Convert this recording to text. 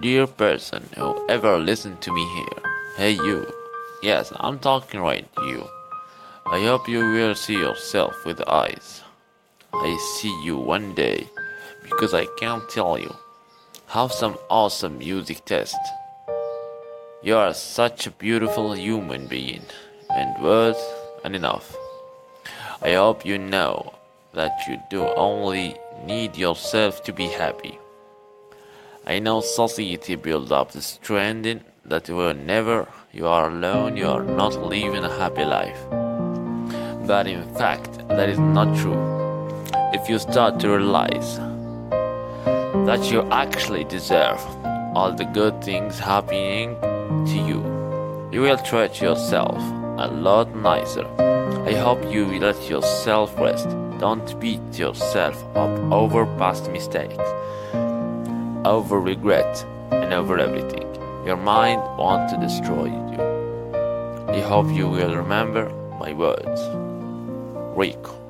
dear person who ever listened to me here. Hey, you. Yes, I'm talking right to you. I hope you will see yourself with eyes. I see you one day because I can't tell you. Have some awesome music test. You are such a beautiful human being, and words are enough. I hope you know that you do only need yourself to be happy. I know society built up this stranding that whenever you are alone, you are not living a happy life. But in fact, that is not true. If you start to realize that you actually deserve all the good things happening to you, you will treat yourself a lot nicer. I hope you will let yourself rest. Don't beat yourself up over past mistakes, over regret, and over everything. Your mind wants to destroy you. I hope you will remember my words. Rico.